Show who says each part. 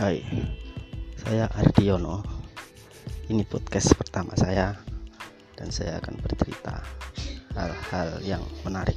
Speaker 1: Hai, saya Ardiono. Ini podcast pertama saya, dan saya akan bercerita hal-hal yang menarik.